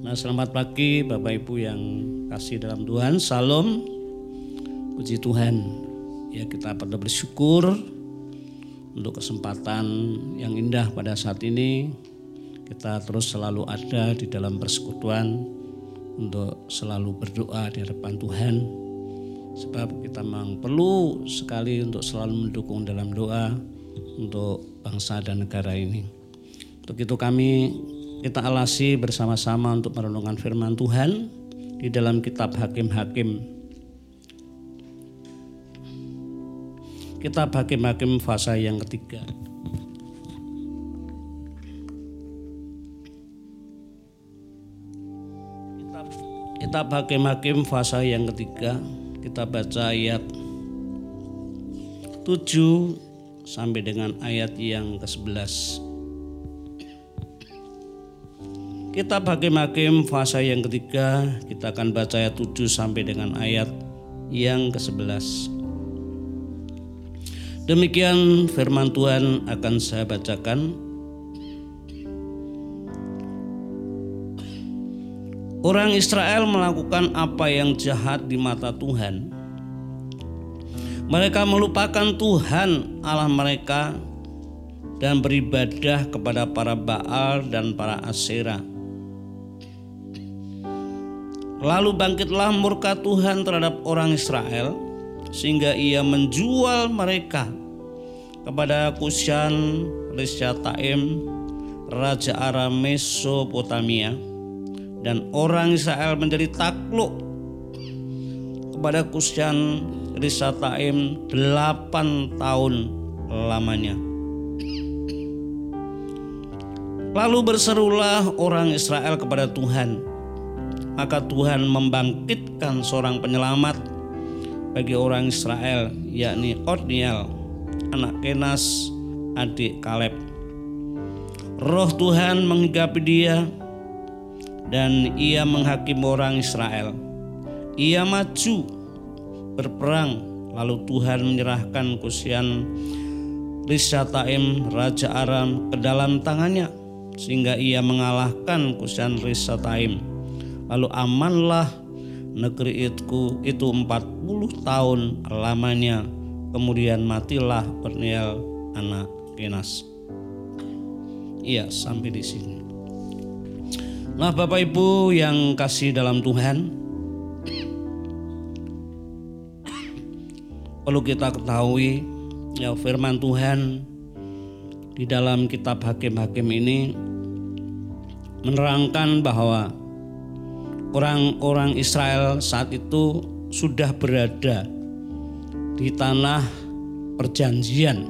Nah, selamat pagi Bapak Ibu yang kasih dalam Tuhan. Salam. Puji Tuhan. Ya, kita pada bersyukur untuk kesempatan yang indah pada saat ini. Kita terus selalu ada di dalam persekutuan untuk selalu berdoa di hadapan Tuhan. Sebab kita memang perlu sekali untuk selalu mendukung dalam doa untuk bangsa dan negara ini. Untuk itu kami kita alasi bersama-sama untuk merenungkan firman Tuhan di dalam kitab Hakim-Hakim. Kitab Hakim-Hakim fase yang ketiga. Kitab, kitab Hakim-Hakim fase yang ketiga. Kita baca ayat 7 sampai dengan ayat yang ke-11. Kitab Hakim-Hakim fase yang ketiga kita akan baca ayat 7 sampai dengan ayat yang ke-11. Demikian firman Tuhan akan saya bacakan. Orang Israel melakukan apa yang jahat di mata Tuhan. Mereka melupakan Tuhan Allah mereka dan beribadah kepada para Baal dan para Aserah Lalu bangkitlah murka Tuhan terhadap orang Israel sehingga ia menjual mereka kepada Kusyan Risyataim Raja Aram Mesopotamia dan orang Israel menjadi takluk kepada Kusyan Risyataim delapan tahun lamanya. Lalu berserulah orang Israel kepada Tuhan, maka Tuhan membangkitkan seorang penyelamat bagi orang Israel yakni Otniel anak Kenas adik Kaleb. Roh Tuhan menghigapi dia dan ia menghakimi orang Israel. Ia maju berperang lalu Tuhan menyerahkan Kusian Risataim Raja Aram ke dalam tangannya sehingga ia mengalahkan Kusian Risataim Lalu amanlah negeri itu itu 40 tahun lamanya. Kemudian matilah Perniel anak Kenas. Iya, sampai di sini. Nah, Bapak Ibu yang kasih dalam Tuhan, perlu kita ketahui ya firman Tuhan di dalam kitab Hakim-hakim ini menerangkan bahwa orang-orang Israel saat itu sudah berada di tanah perjanjian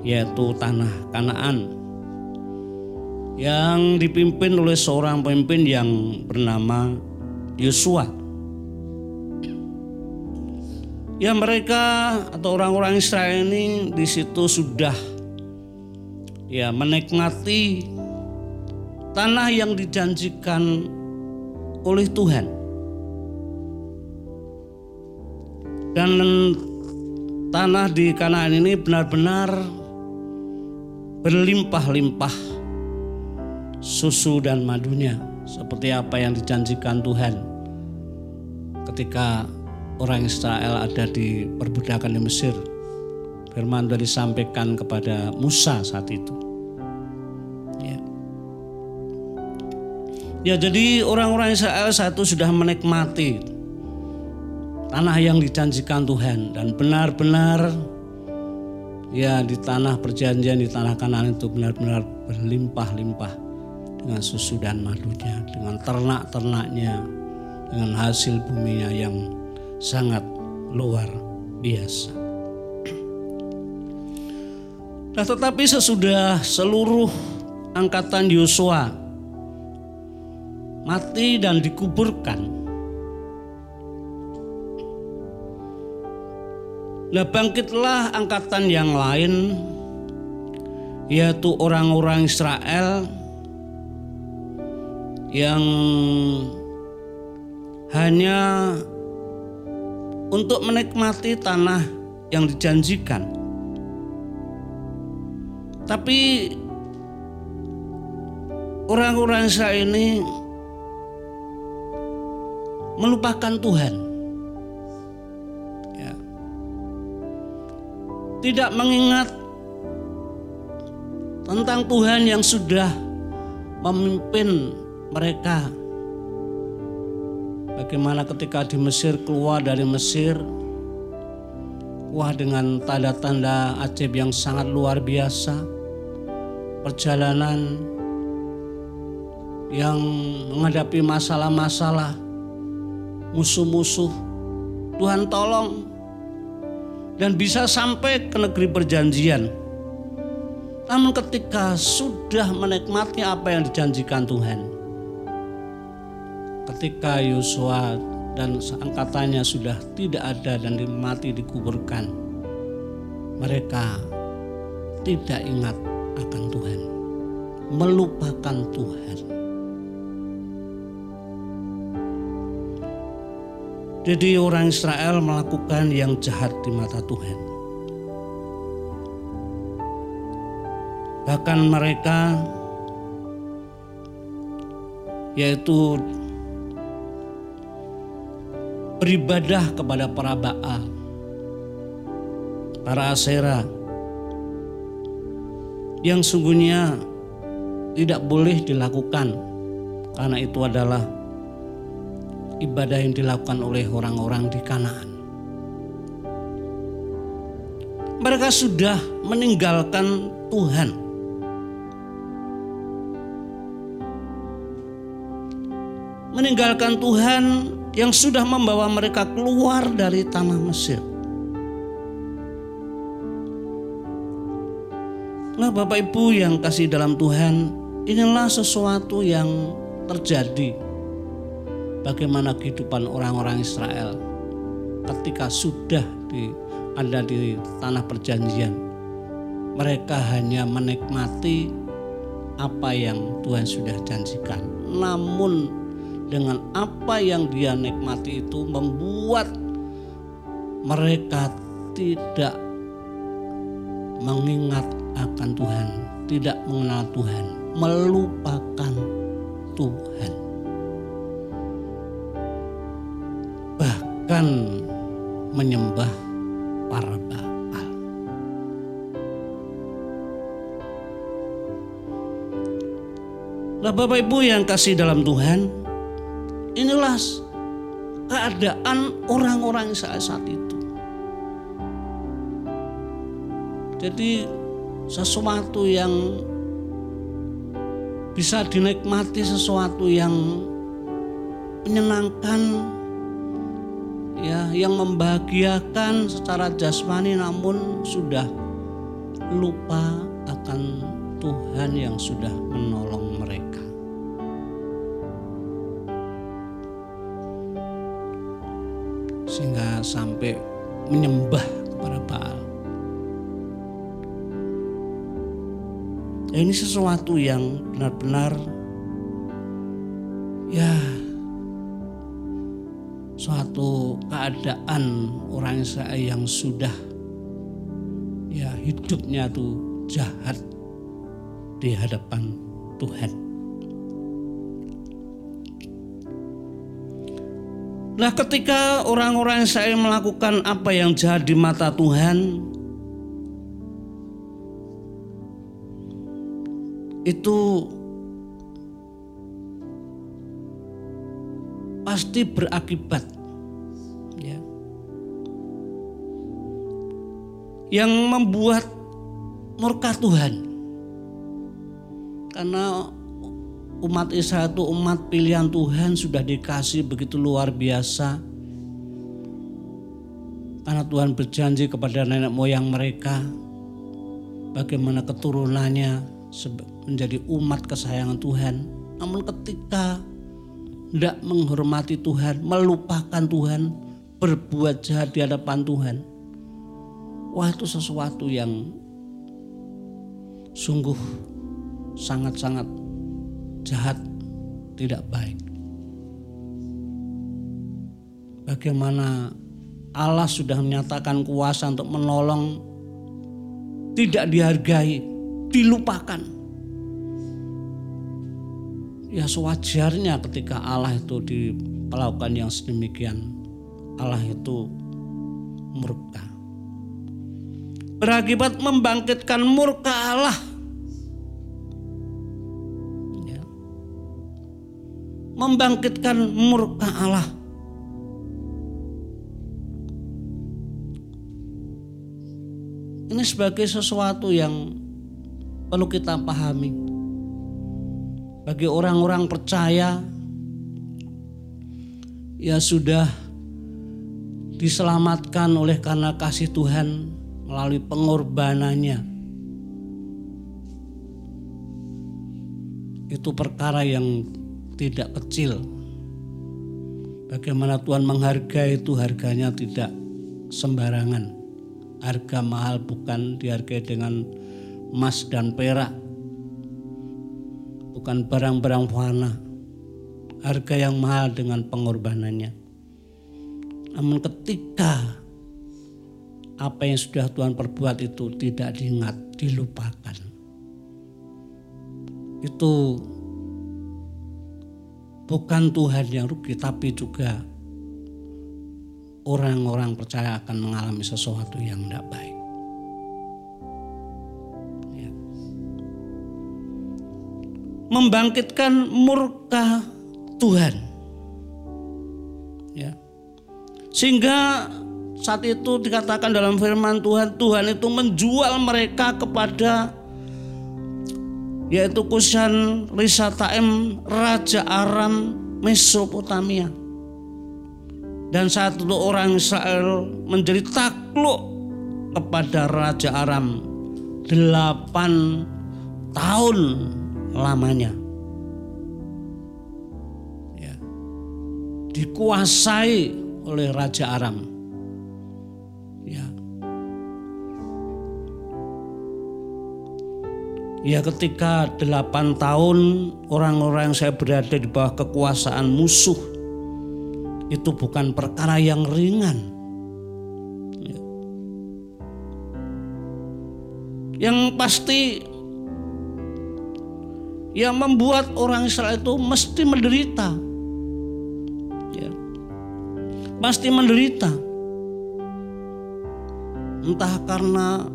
yaitu tanah Kanaan yang dipimpin oleh seorang pemimpin yang bernama Yosua. Ya mereka atau orang-orang Israel ini di situ sudah ya menikmati tanah yang dijanjikan oleh Tuhan. Dan tanah di Kanaan ini benar-benar berlimpah-limpah susu dan madunya seperti apa yang dijanjikan Tuhan ketika orang Israel ada di perbudakan di Mesir. Firman sudah disampaikan kepada Musa saat itu. Ya jadi orang-orang Israel satu sudah menikmati tanah yang dijanjikan Tuhan dan benar-benar ya di tanah perjanjian di tanah kanan itu benar-benar berlimpah-limpah dengan susu dan madunya, dengan ternak-ternaknya, dengan hasil buminya yang sangat luar biasa. Nah, tetapi sesudah seluruh angkatan Yosua mati dan dikuburkan. Nah bangkitlah angkatan yang lain yaitu orang-orang Israel yang hanya untuk menikmati tanah yang dijanjikan. Tapi orang-orang Israel ini melupakan Tuhan. Ya. Tidak mengingat tentang Tuhan yang sudah memimpin mereka. Bagaimana ketika di Mesir keluar dari Mesir, wah dengan tanda-tanda ajaib yang sangat luar biasa, perjalanan yang menghadapi masalah-masalah, musuh-musuh, Tuhan tolong. Dan bisa sampai ke negeri perjanjian. Namun ketika sudah menikmati apa yang dijanjikan Tuhan, ketika Yosua dan angkatannya sudah tidak ada dan mati dikuburkan, mereka tidak ingat akan Tuhan, melupakan Tuhan. Jadi orang Israel melakukan yang jahat di mata Tuhan. Bahkan mereka yaitu beribadah kepada para Baal, para Asera yang sungguhnya tidak boleh dilakukan karena itu adalah ibadah yang dilakukan oleh orang-orang di Kanaan. Mereka sudah meninggalkan Tuhan meninggalkan Tuhan yang sudah membawa mereka keluar dari tanah Mesir. Nah, Bapak Ibu yang kasih dalam Tuhan, inilah sesuatu yang terjadi bagaimana kehidupan orang-orang Israel ketika sudah di, ada di tanah perjanjian. Mereka hanya menikmati apa yang Tuhan sudah janjikan. Namun dengan apa yang dia nikmati itu membuat mereka tidak mengingat akan Tuhan, tidak mengenal Tuhan, melupakan Tuhan. Bahkan menyembah para Baal. Nah Bapak Ibu yang kasih dalam Tuhan, Inilah keadaan orang-orang saat, saat itu. Jadi sesuatu yang bisa dinikmati sesuatu yang menyenangkan ya yang membahagiakan secara jasmani namun sudah lupa akan Tuhan yang sudah menolong mereka. sehingga sampai menyembah kepada Baal. Ya, ini sesuatu yang benar-benar ya keadaan orang Israel yang sudah ya hidupnya tuh jahat di hadapan Tuhan. Nah ketika orang-orang Israel melakukan apa yang jahat di mata Tuhan itu pasti berakibat ya. yang membuat murka Tuhan karena umat Israel itu umat pilihan Tuhan sudah dikasih begitu luar biasa. Karena Tuhan berjanji kepada nenek moyang mereka bagaimana keturunannya menjadi umat kesayangan Tuhan. Namun ketika tidak menghormati Tuhan, melupakan Tuhan, berbuat jahat di hadapan Tuhan. Wah itu sesuatu yang sungguh sangat-sangat jahat, tidak baik. Bagaimana Allah sudah menyatakan kuasa untuk menolong, tidak dihargai, dilupakan. Ya sewajarnya ketika Allah itu di, melakukan yang sedemikian, Allah itu murka. Berakibat membangkitkan murka Allah. Ya. Membangkitkan murka Allah. Ini sebagai sesuatu yang perlu kita pahami. Bagi orang-orang percaya, ya sudah diselamatkan oleh karena kasih Tuhan melalui pengorbanannya. Itu perkara yang tidak kecil. Bagaimana Tuhan menghargai itu harganya tidak sembarangan. Harga mahal bukan dihargai dengan emas dan perak. Bukan barang-barang fana harga yang mahal dengan pengorbanannya. Namun ketika apa yang sudah Tuhan perbuat itu tidak diingat, dilupakan. Itu bukan Tuhan yang rugi, tapi juga orang-orang percaya akan mengalami sesuatu yang tidak baik. Ya. Membangkitkan murka Tuhan. Ya. Sehingga saat itu dikatakan dalam firman Tuhan, Tuhan itu menjual mereka kepada yaitu Kusan Risataim Raja Aram Mesopotamia. Dan saat itu orang Israel menjadi takluk kepada Raja Aram delapan tahun lamanya. dikuasai oleh Raja Aram. Ya. Ya ketika delapan tahun orang-orang yang saya berada di bawah kekuasaan musuh itu bukan perkara yang ringan. Ya. Yang pasti yang membuat orang Israel itu mesti menderita pasti menderita. Entah karena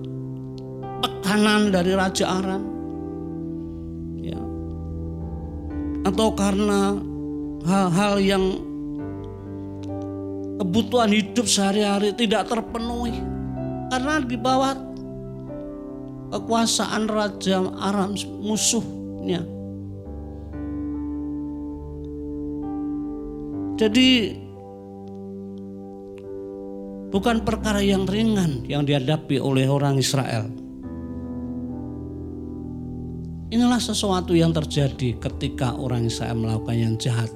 tekanan dari Raja Aram. Ya. Atau karena hal-hal yang kebutuhan hidup sehari-hari tidak terpenuhi. Karena di bawah kekuasaan Raja Aram musuhnya. Jadi bukan perkara yang ringan yang dihadapi oleh orang Israel. Inilah sesuatu yang terjadi ketika orang Israel melakukan yang jahat,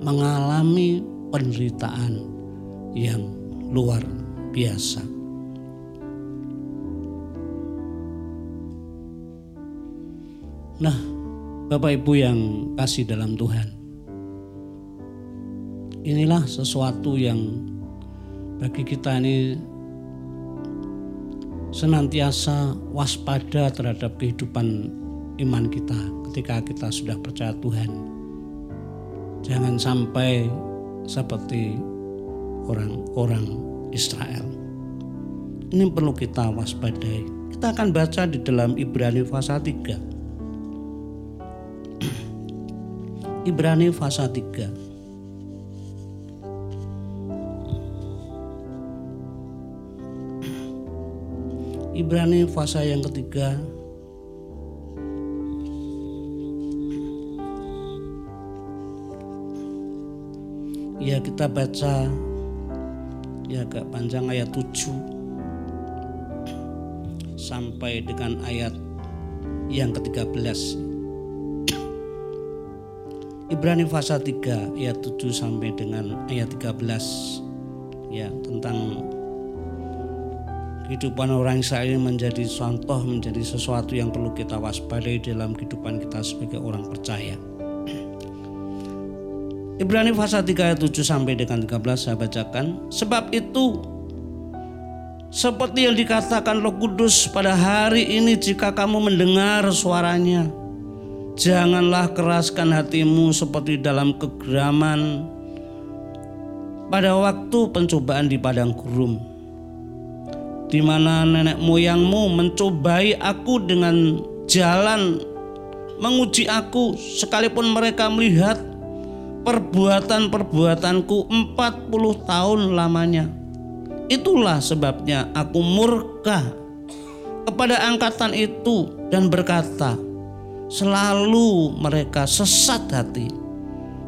mengalami penderitaan yang luar biasa. Nah, Bapak Ibu yang kasih dalam Tuhan, inilah sesuatu yang bagi kita ini senantiasa waspada terhadap kehidupan iman kita ketika kita sudah percaya Tuhan. Jangan sampai seperti orang-orang Israel. Ini perlu kita waspadai. Kita akan baca di dalam Ibrani pasal 3. Ibrani pasal 3 Ibrani fase yang ketiga. Ya kita baca. Ya agak panjang ayat 7 sampai dengan ayat yang ke-13. Ibrani pasal 3 ayat 7 sampai dengan ayat 13 ya tentang kehidupan orang Israel menjadi contoh, menjadi sesuatu yang perlu kita waspadai dalam kehidupan kita sebagai orang percaya. Ibrani pasal 3 ayat 7 sampai dengan 13 saya bacakan. Sebab itu seperti yang dikatakan Roh Kudus pada hari ini jika kamu mendengar suaranya janganlah keraskan hatimu seperti dalam kegeraman pada waktu pencobaan di padang gurun di mana nenek moyangmu mencobai aku dengan jalan menguji aku sekalipun mereka melihat perbuatan-perbuatanku 40 tahun lamanya. Itulah sebabnya aku murka kepada angkatan itu dan berkata, selalu mereka sesat hati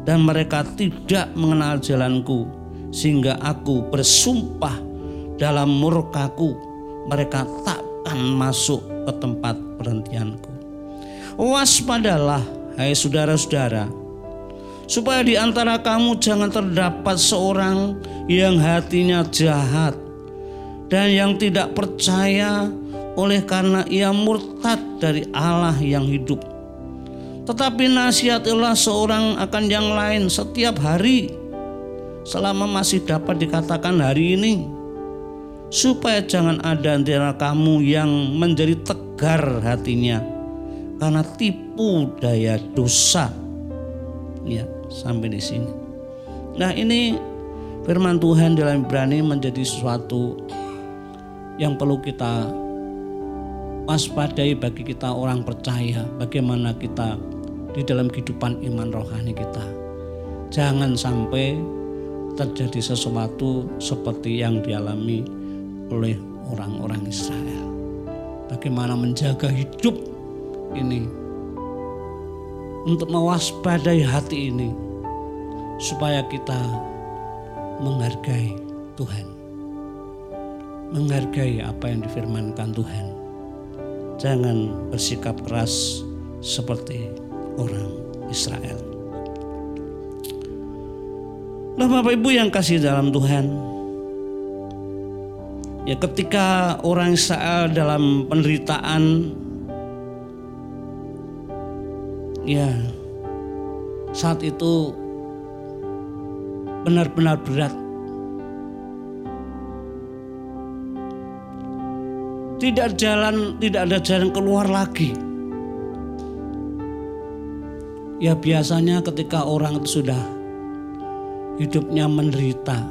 dan mereka tidak mengenal jalanku sehingga aku bersumpah dalam murkaku mereka takkan masuk ke tempat perhentianku. Waspadalah hai saudara-saudara supaya di antara kamu jangan terdapat seorang yang hatinya jahat dan yang tidak percaya oleh karena ia murtad dari Allah yang hidup. Tetapi nasihatilah seorang akan yang lain setiap hari selama masih dapat dikatakan hari ini supaya jangan ada antara kamu yang menjadi tegar hatinya karena tipu daya dosa. Ya, sampai di sini. Nah, ini firman Tuhan dalam Ibrani menjadi sesuatu yang perlu kita waspadai bagi kita orang percaya bagaimana kita di dalam kehidupan iman rohani kita. Jangan sampai terjadi sesuatu seperti yang dialami oleh orang-orang Israel. Bagaimana menjaga hidup ini untuk mewaspadai hati ini supaya kita menghargai Tuhan. Menghargai apa yang difirmankan Tuhan. Jangan bersikap keras seperti orang Israel. Nah Bapak Ibu yang kasih dalam Tuhan. Ya ketika orang Israel dalam penderitaan ya saat itu benar-benar berat. Tidak jalan, tidak ada jalan keluar lagi. Ya biasanya ketika orang itu sudah hidupnya menderita,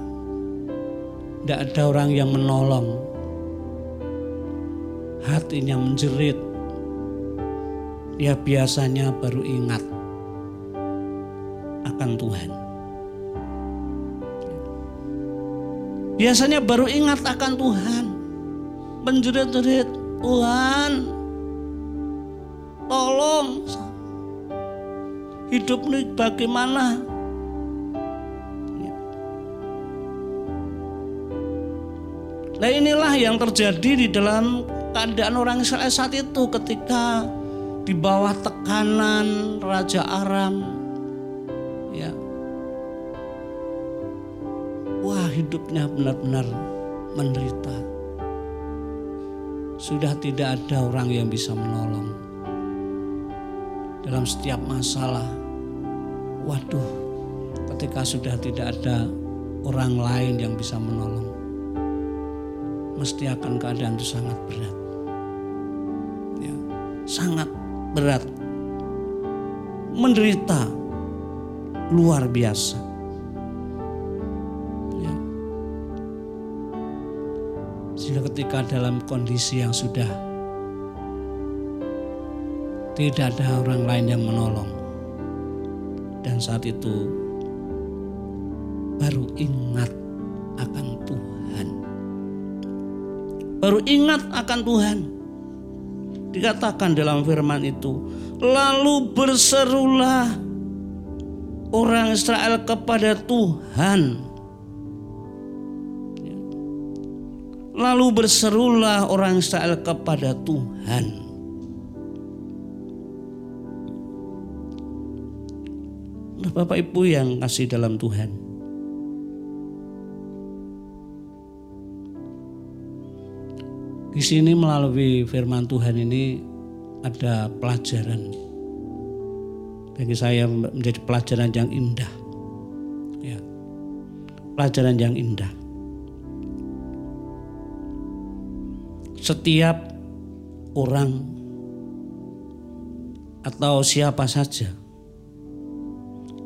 tidak ada orang yang menolong, hatinya menjerit, ya biasanya baru ingat akan Tuhan. Biasanya baru ingat akan Tuhan. Menjerit-jerit, Tuhan tolong hidup ini bagaimana? Nah inilah yang terjadi di dalam keadaan orang Israel saat itu ketika di bawah tekanan Raja Aram. Ya. Wah, hidupnya benar-benar menderita. Sudah tidak ada orang yang bisa menolong. Dalam setiap masalah, waduh, ketika sudah tidak ada orang lain yang bisa menolong, mesti akan keadaan itu sangat berat. Ya, sangat berat, menderita luar biasa. Ya. Sehingga ketika dalam kondisi yang sudah tidak ada orang lain yang menolong. Dan saat itu baru ingat akan. Baru ingat akan Tuhan Dikatakan dalam firman itu, lalu berserulah orang Israel kepada Tuhan. Lalu berserulah orang Israel kepada Tuhan. Nah, Bapak Ibu yang kasih dalam Tuhan. Di sini melalui firman Tuhan ini ada pelajaran. Bagi saya menjadi pelajaran yang indah. Ya. Pelajaran yang indah. Setiap orang atau siapa saja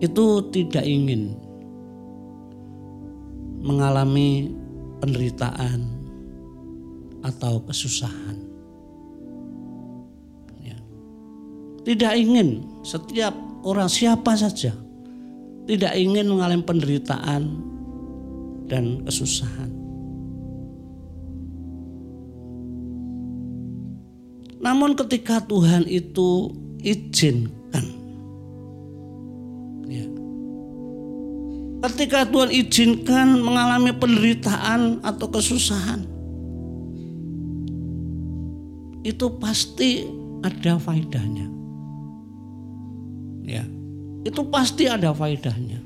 itu tidak ingin mengalami penderitaan atau kesusahan. Ya. Tidak ingin setiap orang siapa saja tidak ingin mengalami penderitaan dan kesusahan. Namun ketika Tuhan itu izinkan ya. Ketika Tuhan izinkan mengalami penderitaan atau kesusahan itu pasti ada faedahnya. Ya. Itu pasti ada faedahnya.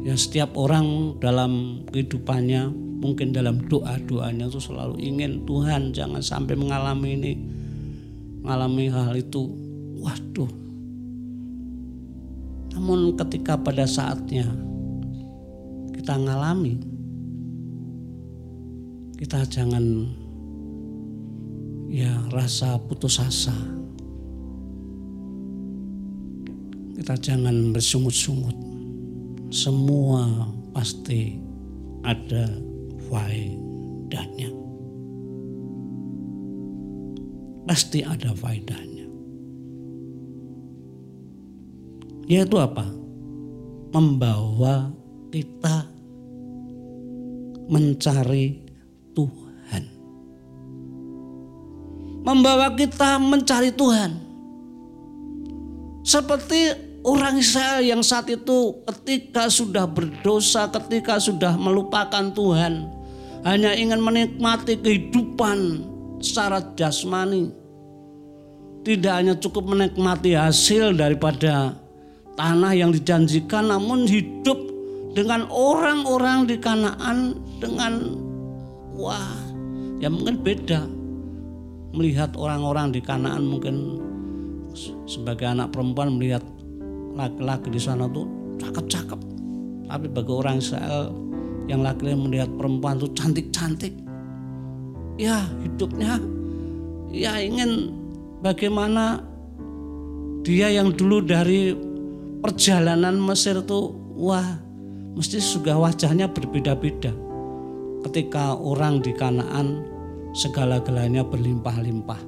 Ya setiap orang dalam kehidupannya mungkin dalam doa-doanya itu selalu ingin Tuhan jangan sampai mengalami ini mengalami hal itu waduh namun ketika pada saatnya kita ngalami kita jangan ya rasa putus asa kita jangan bersungut-sungut semua pasti ada faedahnya. Pasti ada faedahnya. Yaitu apa? Membawa kita mencari Tuhan. Membawa kita mencari Tuhan. Seperti orang Israel yang saat itu ketika sudah berdosa, ketika sudah melupakan Tuhan, hanya ingin menikmati kehidupan secara jasmani. Tidak hanya cukup menikmati hasil daripada tanah yang dijanjikan, namun hidup dengan orang-orang di Kanaan dengan wah, ya mungkin beda. Melihat orang-orang di Kanaan mungkin sebagai anak perempuan melihat laki-laki di sana tuh cakep-cakep. Tapi bagi orang Israel yang laki-laki melihat perempuan itu cantik-cantik. Ya hidupnya ya ingin bagaimana dia yang dulu dari perjalanan Mesir itu wah mesti juga wajahnya berbeda-beda. Ketika orang di Kanaan segala-galanya berlimpah-limpah.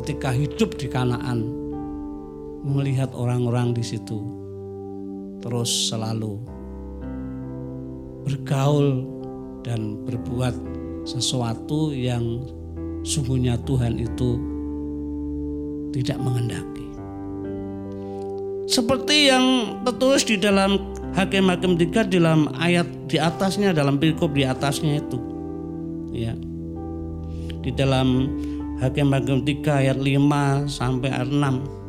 Ketika hidup di Kanaan melihat orang-orang di situ terus selalu bergaul dan berbuat sesuatu yang sungguhnya Tuhan itu tidak mengendaki. Seperti yang tertulis di dalam Hakim-Hakim 3 dalam ayat di atasnya dalam perikop di atasnya itu. Ya. Di dalam Hakim-Hakim 3 ayat 5 sampai ayat 6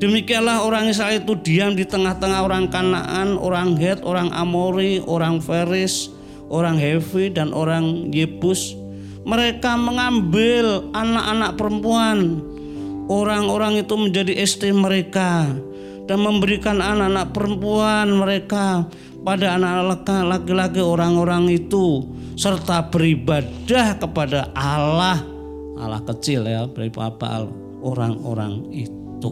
Demikianlah orang Israel itu diam di tengah-tengah orang Kanaan, orang Het, orang Amori, orang Feris, orang Hevi, dan orang Yebus. Mereka mengambil anak-anak perempuan. Orang-orang itu menjadi istri mereka dan memberikan anak-anak perempuan mereka pada anak laki-laki orang-orang itu serta beribadah kepada Allah. Allah kecil ya beribadah orang-orang itu.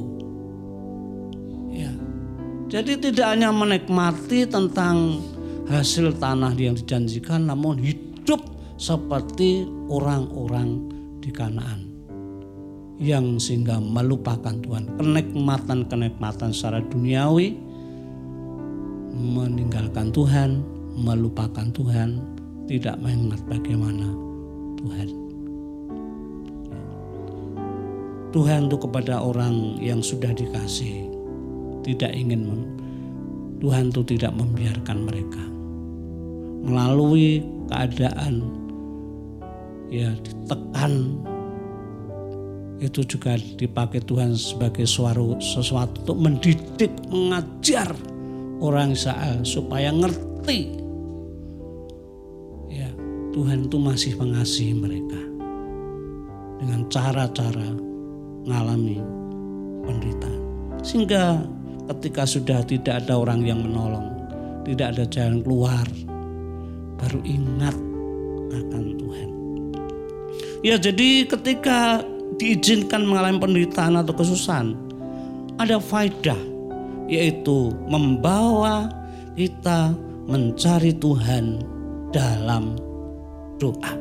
Jadi tidak hanya menikmati tentang hasil tanah yang dijanjikan namun hidup seperti orang-orang di Kanaan yang sehingga melupakan Tuhan. Kenikmatan-kenikmatan secara duniawi meninggalkan Tuhan melupakan Tuhan tidak mengingat bagaimana Tuhan. Tuhan itu kepada orang yang sudah dikasih tidak ingin Tuhan itu tidak membiarkan mereka. Melalui keadaan ya ditekan itu juga dipakai Tuhan sebagai suara sesuatu untuk mendidik, mengajar orang Israel supaya ngerti ya Tuhan itu masih mengasihi mereka dengan cara-cara mengalami penderitaan sehingga ketika sudah tidak ada orang yang menolong, tidak ada jalan keluar, baru ingat akan Tuhan. Ya jadi ketika diizinkan mengalami penderitaan atau kesusahan, ada faedah yaitu membawa kita mencari Tuhan dalam doa.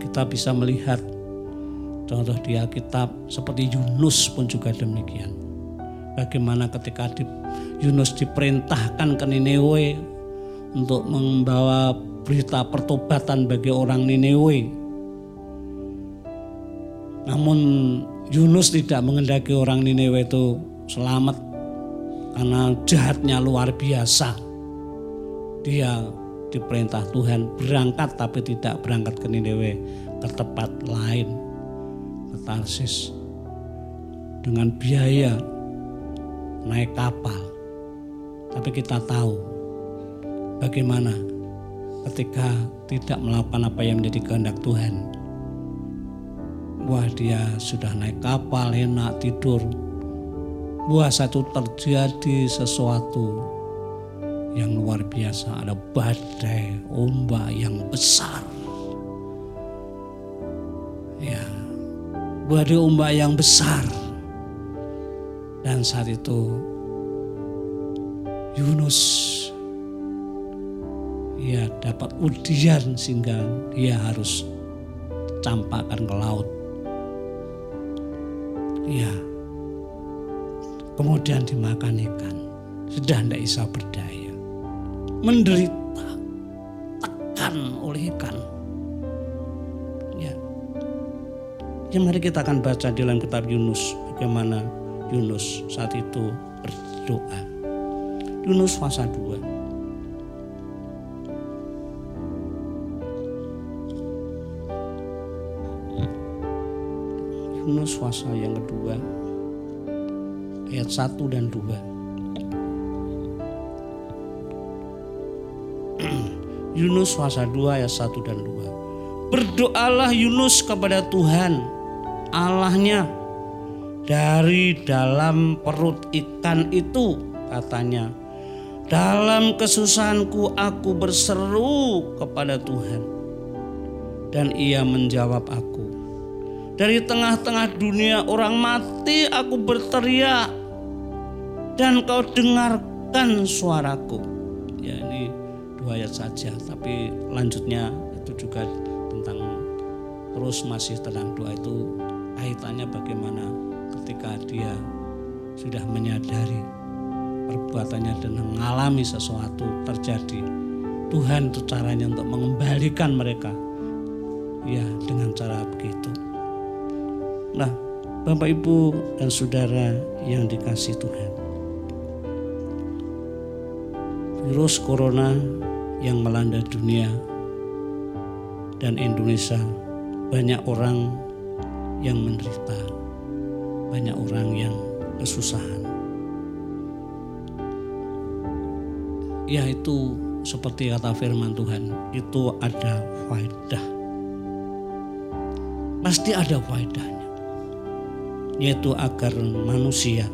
Kita bisa melihat contoh di Alkitab seperti Yunus pun juga demikian. Bagaimana ketika di, Yunus diperintahkan ke Nineveh untuk membawa berita pertobatan bagi orang Nineveh. Namun Yunus tidak mengendaki orang Nineveh itu selamat karena jahatnya luar biasa. Dia diperintah Tuhan berangkat tapi tidak berangkat ke Nineveh ke tempat lain ke Tarsis. Dengan biaya naik kapal. Tapi kita tahu bagaimana ketika tidak melakukan apa yang menjadi kehendak Tuhan wah dia sudah naik kapal enak tidur wah satu terjadi sesuatu yang luar biasa, ada badai, ombak yang besar. Ya, badai ombak yang besar. Dan saat itu Yunus ya dapat ujian sehingga dia harus campakkan ke laut. Ya, kemudian dimakan ikan. Sudah tidak bisa berdaya menderita, tekan oleh ikan. Ya. ya mari kita akan baca di dalam kitab Yunus bagaimana Yunus saat itu berdoa. Yunus pasal 2. Yunus pasal yang kedua ayat 1 dan 2. Yunus pasal 2 ayat 1 dan 2. Berdoalah Yunus kepada Tuhan Allahnya dari dalam perut ikan itu katanya dalam kesusahanku aku berseru kepada Tuhan dan ia menjawab aku dari tengah-tengah dunia orang mati aku berteriak dan kau dengarkan suaraku. Ya ini dua ayat saja tapi lanjutnya itu juga tentang terus masih tentang doa itu kaitannya bagaimana ketika dia sudah menyadari perbuatannya dan mengalami sesuatu terjadi. Tuhan itu caranya untuk mengembalikan mereka. Ya dengan cara begitu nah Bapak Ibu dan Saudara yang dikasih Tuhan virus corona yang melanda dunia dan Indonesia banyak orang yang menderita, banyak orang yang kesusahan. Ya itu seperti kata firman Tuhan, itu ada faedah. Pasti ada faedahnya. Yaitu agar manusia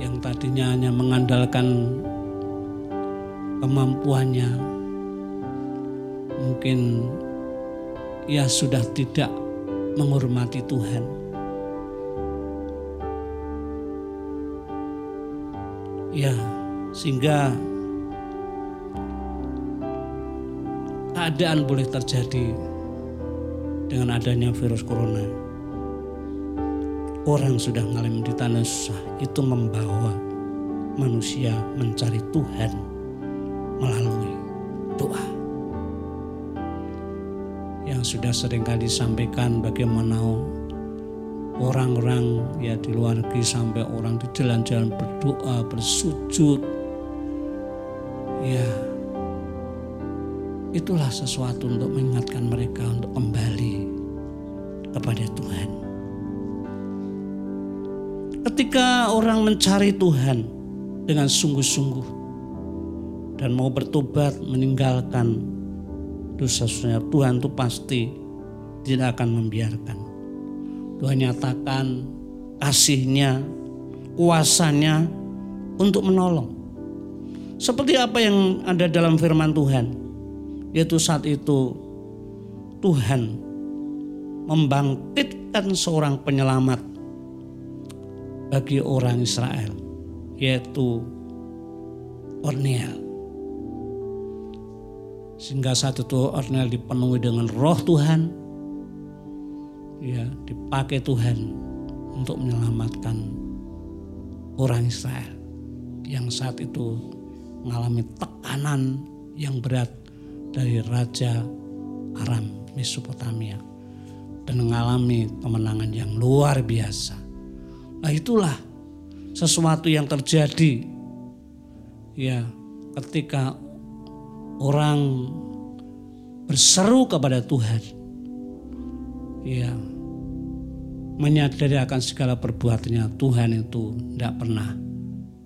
yang tadinya hanya mengandalkan kemampuannya mungkin ia sudah tidak menghormati Tuhan. Ya, sehingga keadaan boleh terjadi dengan adanya virus corona. Orang sudah mengalami susah itu membawa manusia mencari Tuhan melalui doa. Yang sudah sering kali disampaikan bagaimana orang-orang ya di luar negeri sampai orang di jalan-jalan berdoa, bersujud. Ya, itulah sesuatu untuk mengingatkan mereka untuk kembali kepada Tuhan. Ketika orang mencari Tuhan dengan sungguh-sungguh, dan mau bertobat meninggalkan dosa-dosanya Tuhan itu pasti tidak akan membiarkan. Tuhan nyatakan kasihnya, kuasanya untuk menolong. Seperti apa yang ada dalam firman Tuhan. Yaitu saat itu Tuhan membangkitkan seorang penyelamat bagi orang Israel yaitu Orniel. Sehingga saat itu Orniel dipenuhi dengan roh Tuhan. Ya, dipakai Tuhan untuk menyelamatkan orang Israel yang saat itu mengalami tekanan yang berat dari Raja Aram Mesopotamia dan mengalami kemenangan yang luar biasa. Nah itulah sesuatu yang terjadi ya ketika orang berseru kepada Tuhan ya menyadari akan segala perbuatannya Tuhan itu tidak pernah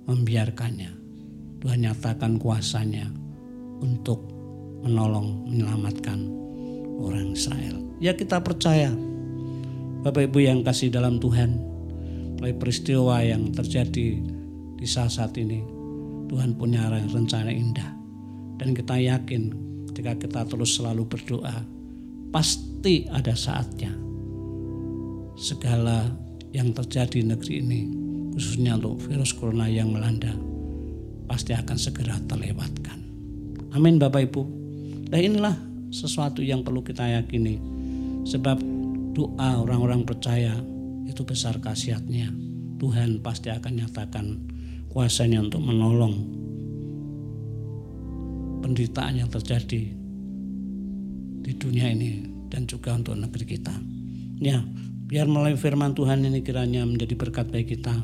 membiarkannya Tuhan nyatakan kuasanya untuk menolong menyelamatkan orang Israel ya kita percaya Bapak Ibu yang kasih dalam Tuhan oleh peristiwa yang terjadi di saat-saat ini. Tuhan punya rencana indah. Dan kita yakin ketika kita terus selalu berdoa, pasti ada saatnya. Segala yang terjadi di negeri ini, khususnya untuk virus corona yang melanda, pasti akan segera terlewatkan. Amin Bapak Ibu. Dan inilah sesuatu yang perlu kita yakini. Sebab doa orang-orang percaya itu besar khasiatnya. Tuhan pasti akan nyatakan kuasanya untuk menolong penderitaan yang terjadi di dunia ini dan juga untuk negeri kita. Ya, biar melalui firman Tuhan ini kiranya menjadi berkat bagi kita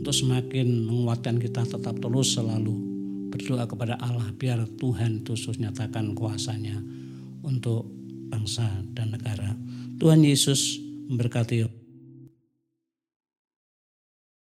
untuk semakin menguatkan kita tetap terus selalu berdoa kepada Allah biar Tuhan Yesus nyatakan kuasanya untuk bangsa dan negara. Tuhan Yesus memberkati